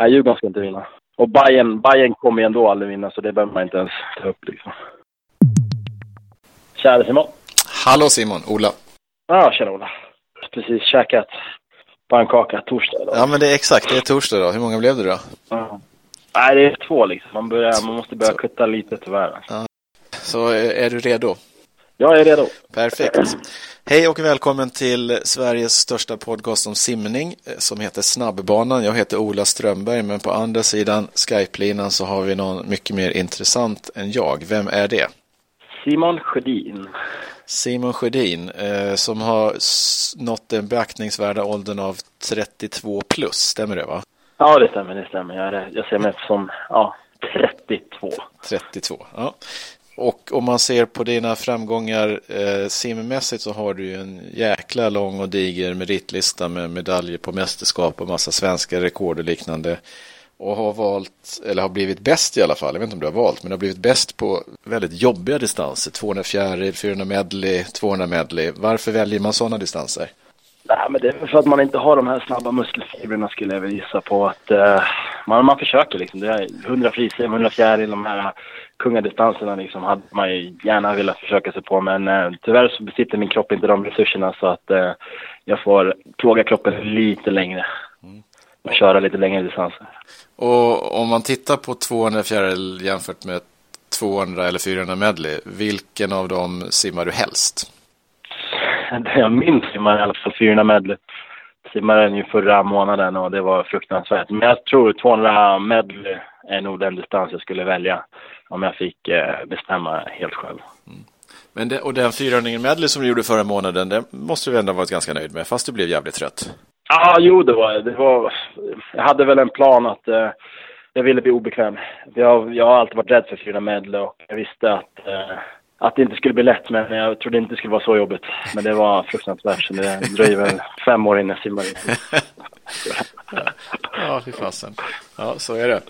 Nej, Djurgården ska inte vinna. Och Bayern, Bayern kommer ju ändå aldrig vinna, så det behöver man inte ens ta upp liksom. Tjena Simon. Hallå Simon, Ola. Ja, tjena Ola. Precis käkat pannkaka torsdag idag. Ja, men det är exakt, det är torsdag då. Hur många blev det då? Ja. Nej, det är två liksom. Man, börjar, man måste börja kutta lite tyvärr. Ja. Så är, är du redo? Jag är redo. Perfekt. Hej och välkommen till Sveriges största podcast om simning eh, som heter Snabbbanan. Jag heter Ola Strömberg men på andra sidan Skype-linan så har vi någon mycket mer intressant än jag. Vem är det? Simon Sjödin. Simon Sjödin eh, som har nått den beaktningsvärda åldern av 32 plus, stämmer det va? Ja, det stämmer, det stämmer. Jag, jag ser mig som ja, 32. 32, ja. Och om man ser på dina framgångar eh, simmässigt så har du ju en jäkla lång och diger meritlista med medaljer på mästerskap och massa svenska rekord och liknande. Och har valt, eller har blivit bäst i alla fall, jag vet inte om du har valt, men har blivit bäst på väldigt jobbiga distanser. 200 fjäril, 400 medley, 200 medley. Varför väljer man sådana distanser? Nej, men det är för att man inte har de här snabba muskelfibrerna skulle jag vilja gissa på. att eh, man, man försöker liksom. Det är 100 frisim, 100 fjäril, de här kungadistanserna liksom hade man ju gärna velat försöka sig på. Men uh, tyvärr så besitter min kropp inte de resurserna så att uh, jag får plåga kroppen lite längre. Mm. Och köra lite längre distanser. Och om man tittar på 200 fjäril jämfört med 200 eller 400 medley, vilken av dem simmar du helst? jag minns simmar i alla fall 400 medley. Simmade den ju förra månaden och det var fruktansvärt. Men jag tror 200 medley är nog den distans jag skulle välja om jag fick eh, bestämma helt själv. Mm. Men det, och den 400 medley som du gjorde förra månaden, den måste du ändå varit ganska nöjd med, fast du blev jävligt trött. Ja, ah, jo det var det. Var, jag hade väl en plan att eh, jag ville bli obekväm. Jag, jag har alltid varit rädd för 400 medley och jag visste att eh, att det inte skulle bli lätt, men jag trodde inte det skulle vara så jobbigt. Men det var fruktansvärt, så det dröjer väl fem år innan jag simmar in. ja, fy fasen. Ja, så är det.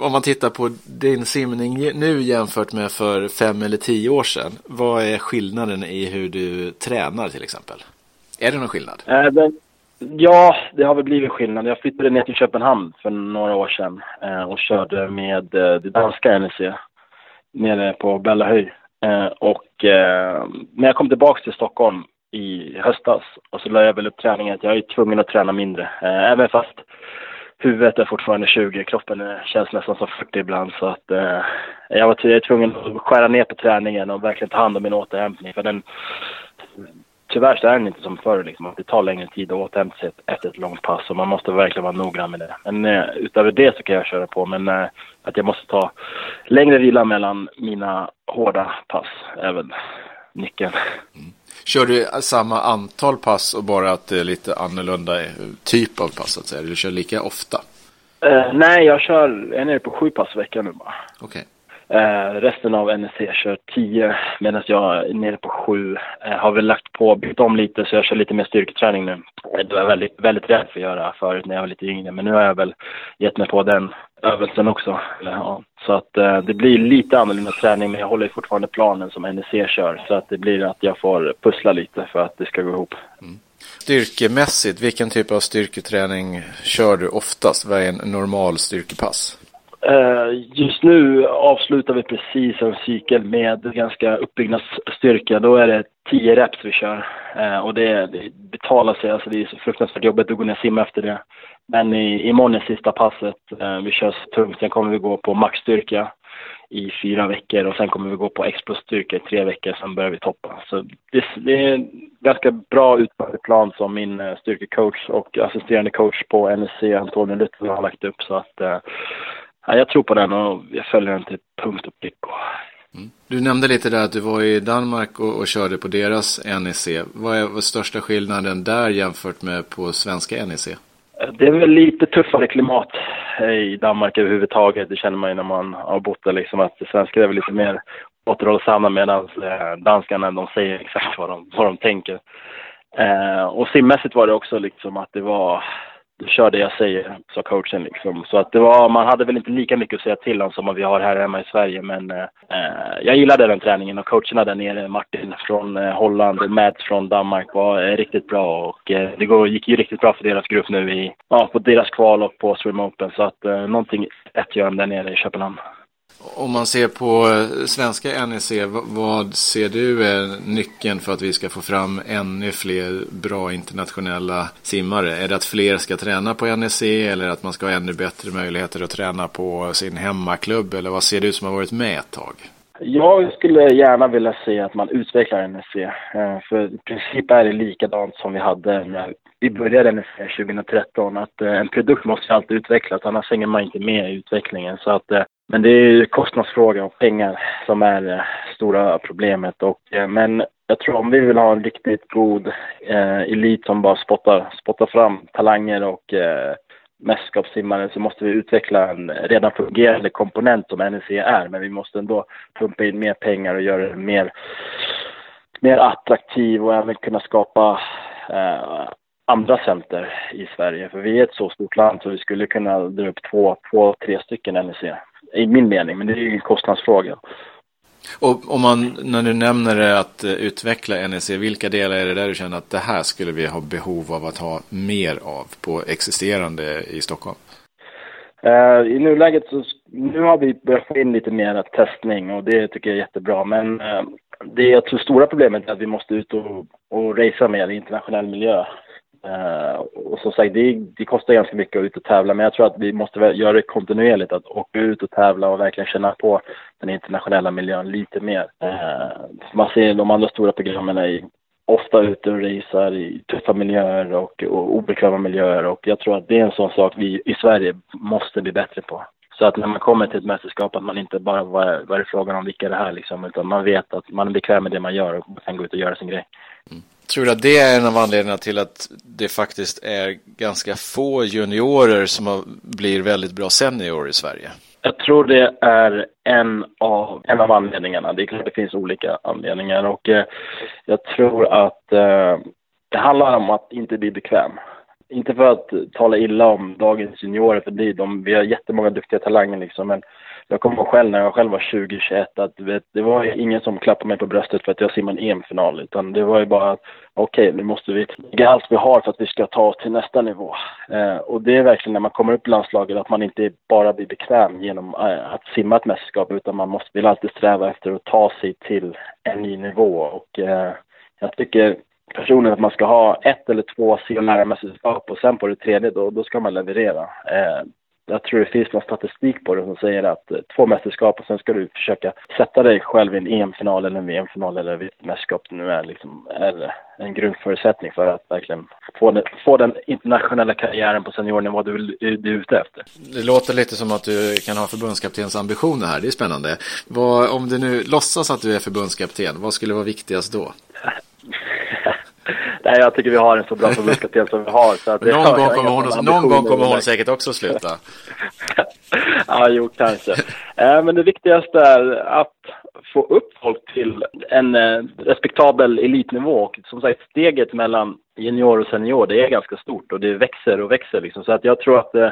Om man tittar på din simning nu jämfört med för fem eller tio år sedan, vad är skillnaden i hur du tränar till exempel? Är det någon skillnad? Äh, ja, det har väl blivit skillnad. Jag flyttade ner till Köpenhamn för några år sedan äh, och körde med äh, det danska NEC nere på Bellahöj. Eh, och eh, när jag kom tillbaka till Stockholm i höstas och så la jag väl upp träningen att jag är tvungen att träna mindre. Eh, även fast huvudet är fortfarande 20, kroppen känns nästan som 40 ibland. Så att eh, jag var tvungen att skära ner på träningen och verkligen ta hand om min återhämtning. För den, tyvärr så är den inte som förr liksom. Det tar längre tid att återhämta sig efter ett långt pass och man måste verkligen vara noggrann med det. Men eh, utöver det så kan jag köra på. Men eh, att jag måste ta längre vila mellan mina hårda pass är väl nyckeln. Mm. Kör du samma antal pass och bara att det är lite annorlunda typ av pass? Att säga? Eller kör lika ofta? Uh, nej, jag kör, jag är nere på sju pass i veckan nu bara. Okay. Eh, resten av NEC kör tio medan jag är nere på sju. Eh, har väl lagt på, bytt om lite så jag kör lite mer styrketräning nu. Eh, det var jag väldigt, väldigt rädd för att göra förut när jag var lite yngre men nu har jag väl gett mig på den övelsen också. Eh, ja. Så att eh, det blir lite annorlunda träning men jag håller fortfarande planen som NEC kör. Så att det blir att jag får pussla lite för att det ska gå ihop. Mm. Styrkemässigt, vilken typ av styrketräning kör du oftast? Vad är en normal styrkepass? Eh, just nu avslutar vi precis en cykel med ganska uppbyggnadsstyrka. Då är det 10 reps vi kör. Eh, och det, det betalar sig. Alltså det är så fruktansvärt jobbigt att gå ner och simma efter det. Men i, imorgon är sista passet. Eh, vi kör tungt. Sen kommer vi gå på maxstyrka i fyra veckor och sen kommer vi gå på explosstyrka i tre veckor. Sen börjar vi toppa. Så det, det är en ganska bra utförd plan som min styrkecoach och assisterande coach på NSC, Antonio Luther, har lagt upp. Så att eh, ja, jag tror på den och jag följer den till punkt och prick. Mm. Du nämnde lite där att du var i Danmark och, och körde på deras NEC. Vad är vad största skillnaden där jämfört med på svenska NEC? Det är väl lite tuffare klimat i Danmark överhuvudtaget. Det känner man ju när man har bott där liksom att det svenska är väl lite mer återhållsamma medan eh, danskarna de säger exakt vad de, vad de tänker. Eh, och simmässigt var det också liksom att det var kör det jag säger, sa coachen liksom. Så att det var, man hade väl inte lika mycket att säga till om som vi har här hemma i Sverige. Men eh, eh, jag gillade den träningen och coacherna där nere, Martin från eh, Holland och Mads från Danmark var eh, riktigt bra. Och eh, det går, gick ju riktigt bra för deras grupp nu i, ja, på deras kval och på Swim Open. Så att eh, någonting rätt gör de där nere i Köpenhamn. Om man ser på eh, svenska NEC, vad ser du är nyckeln för att vi ska få fram ännu fler bra internationella simmare? Är det att fler ska träna på NEC eller att man ska ha ännu bättre möjligheter att träna på sin hemmaklubb? Eller vad ser du som har varit med ett tag? Jag skulle gärna vilja se att man utvecklar NEC. Eh, för i princip är det likadant som vi hade när vi började NEC 2013. Att eh, en produkt måste alltid utvecklas, annars hänger man inte med i utvecklingen. Så att men det är ju kostnadsfrågan och pengar som är det stora problemet. Och, eh, men jag tror om vi vill ha en riktigt god eh, elit som bara spottar, spottar fram talanger och eh, mästerskapssimmare så måste vi utveckla en redan fungerande komponent som NEC är. Men vi måste ändå pumpa in mer pengar och göra det mer, mer attraktiv och även kunna skapa eh, andra center i Sverige. För vi är ett så stort land så vi skulle kunna dra upp två, två tre stycken NEC i min mening, men det är ju en kostnadsfråga. Och om man, när du nämner det att eh, utveckla NEC, vilka delar är det där du känner att det här skulle vi ha behov av att ha mer av på existerande i Stockholm? Uh, I nuläget så, nu har vi börjat få in lite mer testning och det tycker jag är jättebra. Men uh, det jag tror stora problemet är att vi måste ut och, och racea mer i internationell miljö. Eh, och som sagt, det, det, kostar ganska mycket att ut och tävla, men jag tror att vi måste göra det kontinuerligt, att åka ut och tävla och verkligen känna på den internationella miljön lite mer. Eh, man ser de andra stora programmen är ofta ute och racear i tuffa miljöer och, och obekväma miljöer och jag tror att det är en sån sak vi i Sverige måste bli bättre på. Så att när man kommer till ett mästerskap att man inte bara, vad är, vad är det frågan om, vilka är det här liksom, utan man vet att man är bekväm med det man gör och kan gå ut och göra sin grej. Mm. Tror du att det är en av anledningarna till att det faktiskt är ganska få juniorer som har, blir väldigt bra seniorer i Sverige? Jag tror det är en av, en av anledningarna. Det är klart det finns olika anledningar och eh, jag tror att eh, det handlar om att inte bli bekväm. Inte för att tala illa om dagens juniorer, för det, de, vi har jättemånga duktiga talanger liksom, men jag kommer ihåg själv när jag själv var 20-21 att vet, det var ingen som klappade mig på bröstet för att jag simmade en EM-final. Utan det var ju bara att okej, okay, nu måste vi lägga allt vi har för att vi ska ta oss till nästa nivå. Eh, och det är verkligen när man kommer upp i landslaget att man inte bara blir bekväm genom eh, att simma ett mästerskap utan man måste vill alltid sträva efter att ta sig till en ny nivå. Och eh, jag tycker personen att man ska ha ett eller två senare mästerskap och sen på det tredje då, då ska man leverera. Eh, jag tror det finns någon statistik på det som säger att eh, två mästerskap och sen ska du försöka sätta dig själv i en EM-final eller en VM-final eller vilket mästerskap det nu är, liksom, är en grundförutsättning för att verkligen få den, få den internationella karriären på seniornivå du, du är ute efter. Det låter lite som att du kan ha förbundskaptens ambitioner här, det är spännande. Vad, om du nu låtsas att du är förbundskapten, vad skulle vara viktigast då? Nej, jag tycker vi har en så bra förbundskapten som vi har. Så att någon, gång kommer hon, någon gång kommer hon säkert också sluta. ja, jo, kanske. Eh, men det viktigaste är att få upp folk till en eh, respektabel elitnivå. Och som sagt, steget mellan junior och senior, det är ganska stort och det växer och växer. Liksom. Så att jag tror att eh,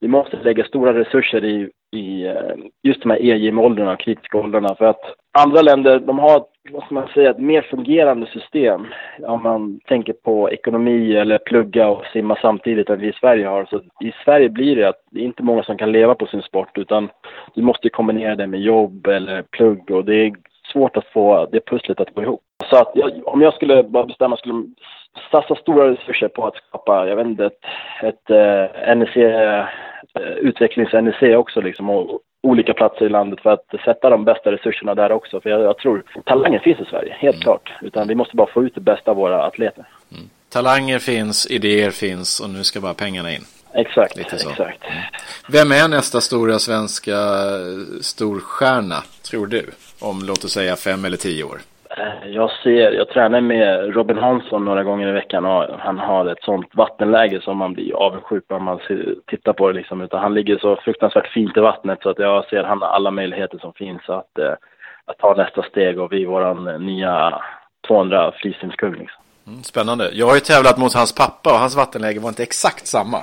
vi måste lägga stora resurser i, i eh, just de här EJM-åldrarna kritiska åldrarna. För att andra länder, de har vad ska man säga, ett mer fungerande system. Om man tänker på ekonomi eller plugga och simma samtidigt än vi i Sverige har. Så I Sverige blir det att det är inte många som kan leva på sin sport utan du måste kombinera det med jobb eller plugg och det är svårt att få det pusslet att gå ihop. Så att jag, om jag skulle bara bestämma skulle satsa stora resurser på att skapa, jag vet inte, ett, ett, eh, NEC, eh, utvecklings-NEC också liksom och olika platser i landet för att sätta de bästa resurserna där också. För jag, jag tror talangen finns i Sverige, helt mm. klart. Utan vi måste bara få ut det bästa av våra atleter. Mm. Talanger finns, idéer finns och nu ska bara pengarna in. Exakt, exakt. Mm. Vem är nästa stora svenska eh, storstjärna, tror du? Om låt oss säga fem eller tio år. Eh, jag ser, jag tränar med Robin Hansson några gånger i veckan och han har ett sånt vattenläge som man blir avundsjuk om man tittar på det liksom. Utan han ligger så fruktansvärt fint i vattnet så att jag ser han har alla möjligheter som finns att, eh, att ta nästa steg och bli våran nya 200 frisimskung liksom. Mm, spännande. Jag har ju tävlat mot hans pappa och hans vattenläge var inte exakt samma.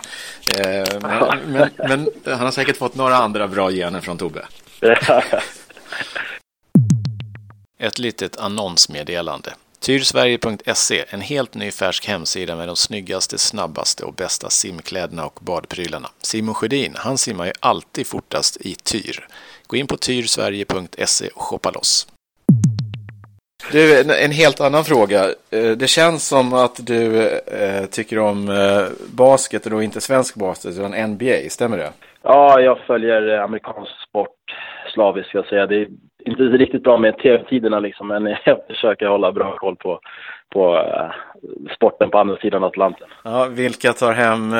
Eh, men, men, men, han har säkert fått några andra bra gener från Tobbe. Ett litet annonsmeddelande. Tyrsverige.se, en helt ny färsk hemsida med de snyggaste, snabbaste och bästa simkläderna och badprylarna. Simon Sjödin, han simmar ju alltid fortast i Tyr. Gå in på tyrsverige.se och shoppa loss. Du, en helt annan fråga. Eh, det känns som att du eh, tycker om eh, basket och då inte svensk basket utan NBA, stämmer det? Ja, jag följer amerikansk sport slaviskt ska jag säga. Det är inte riktigt bra med tv-tiderna liksom, men jag försöker hålla bra koll på, på sporten på andra sidan Atlanten. Ja, vilka tar hem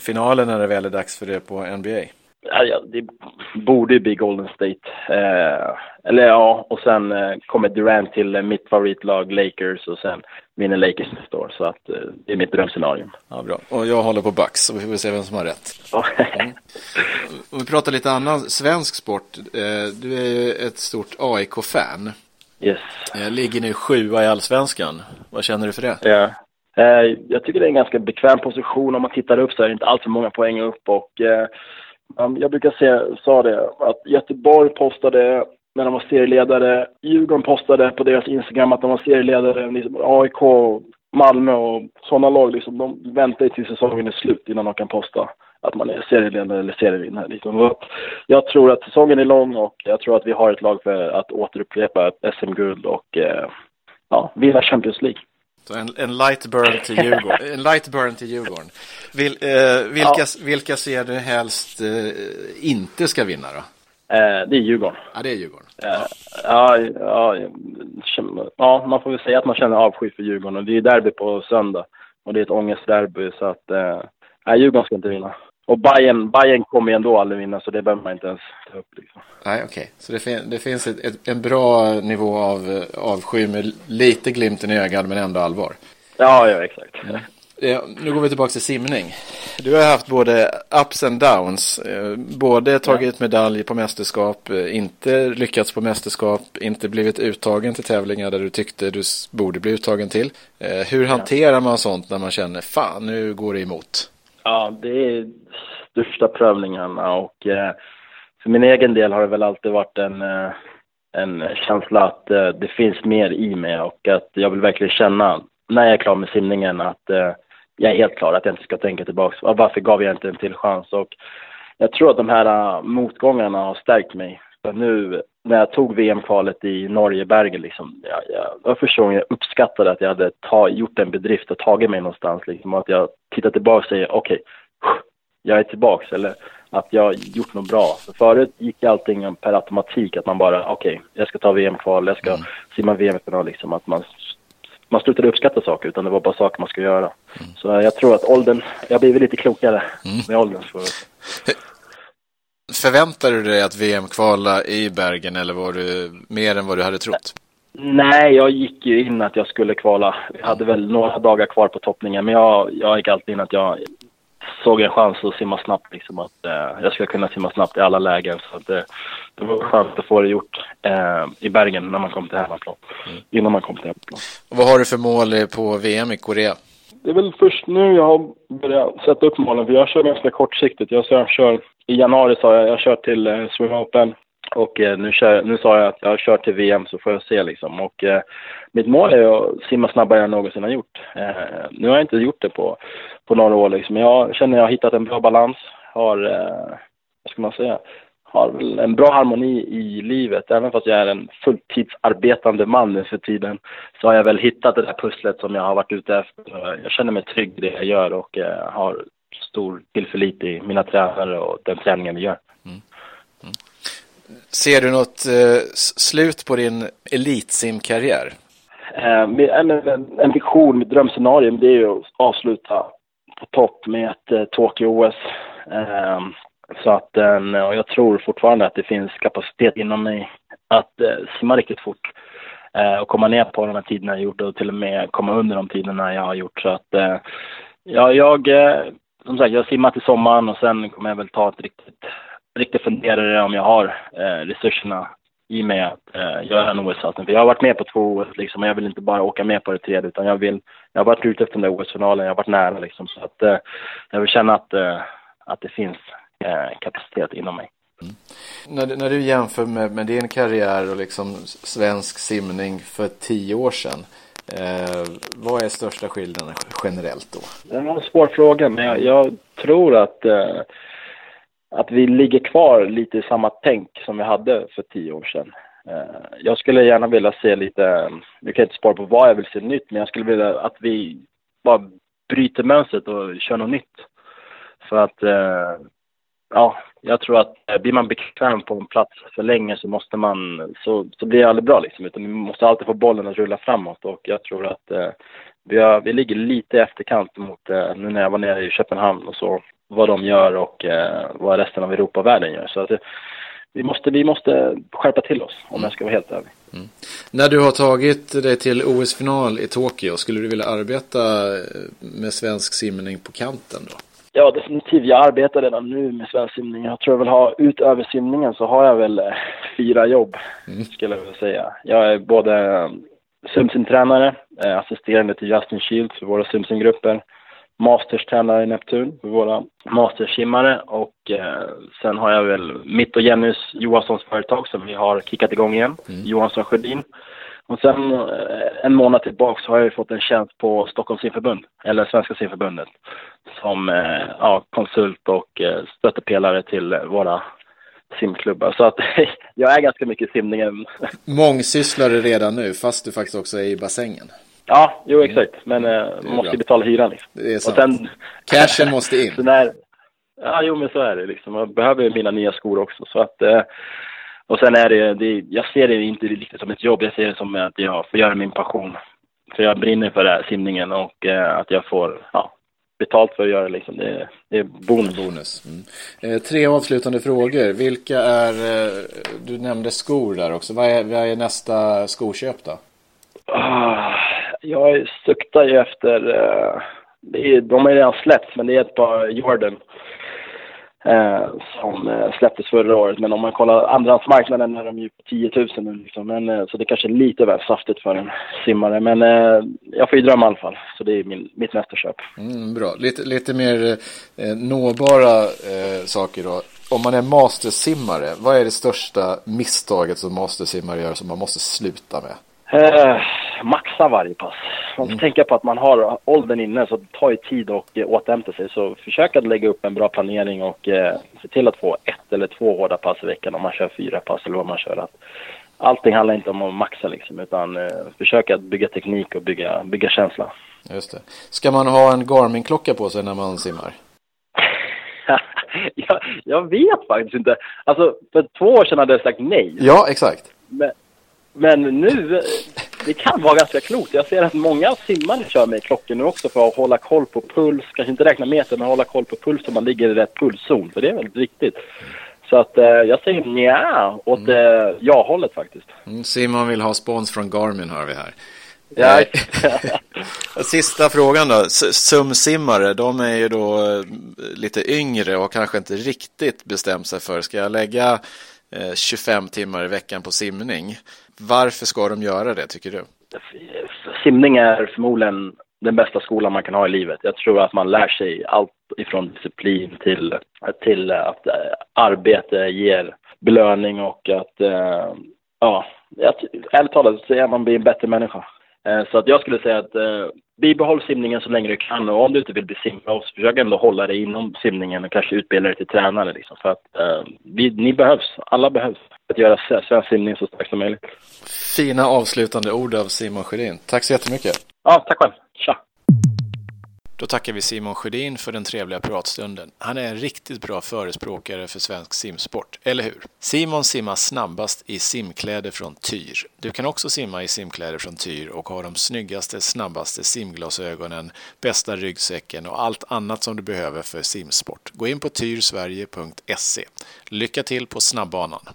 finalen när det väl är dags för det på NBA? Ja, det borde ju bli Golden State. Eh, eller ja, och sen eh, kommer Durant till eh, mitt favoritlag Lakers och sen vinner Lakers nästa år. Så att eh, det är mitt drömscenario. Ja, bra. Och jag håller på Bucks, så vi får se vem som har rätt. mm. Om vi pratar lite annan svensk sport. Eh, du är ju ett stort AIK-fan. Yes. Eh, ligger nu sjua i allsvenskan. Vad känner du för det? Ja. Jag tycker det är en ganska bekväm position. Om man tittar upp så är det inte alls för många poäng upp. Och jag brukar säga, sa det, att Göteborg postade när de var serieledare. Djurgården postade på deras Instagram att de var serieledare. Liksom AIK, Malmö och sådana lag, liksom, de väntar till säsongen är slut innan de kan posta att man är serieledare eller serievinnare. Liksom. Jag tror att säsongen är lång och jag tror att vi har ett lag för att återupprepa ett SM-guld och eh, ja, vinna Champions League. Så en, en, light burn till Djurgården. en light burn till Djurgården. Vil, eh, vilka, ja. vilka ser du helst eh, inte ska vinna då? Eh, det är Djurgården. Ja, det är Djurgården. Eh, ja, ja, ja, man får väl säga att man känner avsky för Djurgården. Och det är derby på söndag. Och det är ett ångestderby, så att... Eh, Djurgården ska inte vinna. Och Bayern, Bayern kommer ju ändå aldrig vinna, så det behöver man inte ens ta upp. Liksom. Nej, okej. Okay. Så det, fin det finns ett, ett, en bra nivå av avsky med lite glimten i ögat, men ändå allvar. Ja, ja, exakt. Mm. Ja, nu går vi tillbaka till simning. Du har haft både ups and downs. Eh, både tagit medalj på mästerskap, eh, inte lyckats på mästerskap, inte blivit uttagen till tävlingar där du tyckte du borde bli uttagen till. Eh, hur hanterar man sånt när man känner fan nu går det emot? Ja, det är största prövningarna och eh, för min egen del har det väl alltid varit en, eh, en känsla att eh, det finns mer i mig och att jag vill verkligen känna när jag är klar med simningen att jag är helt klar att jag inte ska tänka tillbaka. Varför gav jag inte en till chans? Och jag tror att de här motgångarna har stärkt mig. Nu när jag tog VM-kvalet i Norge, Bergen, liksom, jag, jag, jag förstår jag uppskattade att jag hade ta, gjort en bedrift och tagit mig någonstans. Liksom, och att jag tittar tillbaka och säger okej, okay, jag är tillbaka. Eller att jag gjort något bra. För förut gick allting per automatik, att man bara okej, okay, jag ska ta VM-kval, jag ska mm. simma VM-final. Liksom, att man man slutade uppskatta saker utan det var bara saker man skulle göra. Mm. Så jag tror att åldern, jag har blivit lite klokare mm. med åldern. För... Förväntade du dig att VM kvala i Bergen eller var du mer än vad du hade trott? Nej, jag gick ju in att jag skulle kvala. Jag hade väl några dagar kvar på toppningen, men jag, jag gick alltid in att jag såg en chans att simma snabbt. Liksom, att eh, jag skulle kunna simma snabbt i alla lägen. Så att, eh, det var skönt att få det gjort eh, i Bergen när man kom till hemmaplan. Mm. Innan man kom till hemmaplan. Och vad har du för mål på VM i Korea? Det är väl först nu jag har börjat sätta upp målen, för jag kör ganska kortsiktigt. Jag, så jag kör, I januari sa jag jag kör till eh, Swim Open och eh, nu, kör, nu sa jag att jag kör till VM så får jag se liksom. Och eh, mitt mål är att simma snabbare än jag någonsin har gjort. Eh, nu har jag inte gjort det på, på några år liksom. Jag känner att jag har hittat en bra balans. Har, eh, vad ska man säga, har väl en bra harmoni i livet. Även fast jag är en fulltidsarbetande man nu för tiden så har jag väl hittat det där pusslet som jag har varit ute efter. Jag känner mig trygg i det jag gör och eh, har stor tillförlit i mina tränare och den träningen vi gör. Mm. Mm. Ser du något eh, slut på din elitsimkarriär? Eh, en, en, en vision, mitt drömscenario, det är ju att avsluta på topp med ett eh, Tokyo-OS. Eh, så att, eh, och jag tror fortfarande att det finns kapacitet inom mig att eh, simma riktigt fort eh, och komma ner på de här tiderna jag gjort och till och med komma under de tiderna jag har gjort. Så att, ja, jag, som sagt, jag simmar till sommaren och sen kommer jag väl ta ett riktigt, riktigt funderare om jag har resurserna i mig att eh, göra en OS-satsning. För jag har varit med på två OS liksom, och jag vill inte bara åka med på det tredje utan jag vill, jag har varit ute efter den där OS-finalen, jag har varit nära liksom. Så att eh, jag vill känna att, eh, att det finns eh, kapacitet inom mig. Mm. När, när du jämför med, med, din karriär och liksom svensk simning för tio år sedan. Eh, vad är största skillnaden generellt då? Det var en svår fråga, men jag, jag tror att, eh, att vi ligger kvar lite i samma tänk som vi hade för tio år sedan. Eh, jag skulle gärna vilja se lite, vi kan inte spara på vad jag vill se nytt, men jag skulle vilja att vi bara bryter mönstret och kör något nytt. För att eh, ja, jag tror att eh, blir man bekväm på en plats för länge så måste man, så, så blir det aldrig bra liksom. Utan vi måste alltid få bollen att rulla framåt och jag tror att eh, vi, har, vi ligger lite i efterkant mot, eh, nu när jag var nere i Köpenhamn och så, vad de gör och eh, vad resten av Europa och världen gör. Så att, eh, vi måste, vi måste skärpa till oss om jag ska vara helt ärlig. Mm. När du har tagit dig till OS-final i Tokyo, skulle du vilja arbeta eh, med svensk simning på kanten då? Ja, definitivt. Jag arbetar redan nu med svensk simning. Jag tror jag vill ha, utöver simningen så har jag väl eh, fyra jobb, mm. skulle jag vilja säga. Jag är både eh, simsimtränare, eh, assisterande till Justin Shields för våra simsimgrupper, masterstränare i Neptun för våra mastersimmare och eh, sen har jag väl mitt och Jennys Johanssons företag som vi har kickat igång igen, mm. Johansson Sjödin. Och sen eh, en månad tillbaka så har jag fått en tjänst på Stockholms simförbund, eller Svenska simförbundet, som eh, ja, konsult och eh, stöttepelare till våra simklubbar. Så att jag är ganska mycket i simningen. Mångsysslare redan nu, fast du faktiskt också är i bassängen. Ja, jo exakt. Men man måste ju betala hyran liksom. Det är sant. Och sen, Cashen måste in. när, ja, jo men så är det liksom. Jag behöver mina nya skor också. Så att och sen är det, det, jag ser det inte riktigt som ett jobb, jag ser det som att jag får göra min passion. För jag brinner för det här simningen och eh, att jag får ja, betalt för att göra det liksom. Det, det är bonus. bonus. Mm. Eh, tre avslutande frågor. Vilka är, eh, du nämnde skor där också. Vad är, vad är nästa skoköp då? Ah, jag suktar ju efter, eh, det är, de har redan släppts men det är ett par Jordan eh, som eh, släpptes förra året. Men om man kollar andrahandsmarknaden är de ju på 10 000 nu liksom. Men, eh, så det kanske är lite väl saftigt för en simmare. Men eh, jag får ju drömma i alla fall. Så det är min, mitt nästa köp. Mm, bra. Lite, lite mer eh, nåbara eh, saker då. Om man är mastersimmare, vad är det största misstaget som mastersimmare gör som man måste sluta med? Maxa varje pass. Man får mm. tänka på att man har åldern inne så det tar ju tid att återhämta sig. Så försök att lägga upp en bra planering och eh, se till att få ett eller två hårda pass i veckan om man kör fyra pass eller vad man kör. Att allting handlar inte om att maxa liksom utan eh, försök att bygga teknik och bygga, bygga känsla. Just det. Ska man ha en Garmin-klocka på sig när man simmar? jag, jag vet faktiskt inte. Alltså för två år sedan hade jag sagt nej. Ja, exakt. Men, men nu, det kan vara ganska klokt. Jag ser att många simmare kör med klockor nu också för att hålla koll på puls. Kanske inte räkna meter, men hålla koll på puls så man ligger i rätt pulszon. För det är väldigt viktigt. Så att eh, jag säger nja åt mm. eh, ja-hållet faktiskt. Mm, Simon vill ha spons från Garmin hör vi här. Ja. Eh, sista frågan då. Sumsimmare, de är ju då eh, lite yngre och kanske inte riktigt bestämt sig för, ska jag lägga 25 timmar i veckan på simning? Varför ska de göra det tycker du? Simning är förmodligen den bästa skolan man kan ha i livet. Jag tror att man lär sig allt ifrån disciplin till, till att eh, arbete ger belöning och att, eh, ja, ärligt talat så är man blir en bättre människa. Eh, så att jag skulle säga att bibehåll simningen så länge du kan och om du inte vill bli simproffs, försök ändå hålla dig inom simningen och kanske utbilda dig till tränare liksom. För att eh, vi, ni behövs, alla behövs att göra svensk simning så stark som möjligt. Fina avslutande ord av Simon Sjödin. Tack så jättemycket. Ja, tack själv. Tja. Då tackar vi Simon Sjödin för den trevliga pratstunden. Han är en riktigt bra förespråkare för svensk simsport, eller hur? Simon simmar snabbast i simkläder från Tyr. Du kan också simma i simkläder från Tyr och ha de snyggaste, snabbaste simglasögonen, bästa ryggsäcken och allt annat som du behöver för simsport. Gå in på tyrsverige.se. Lycka till på snabbbanan!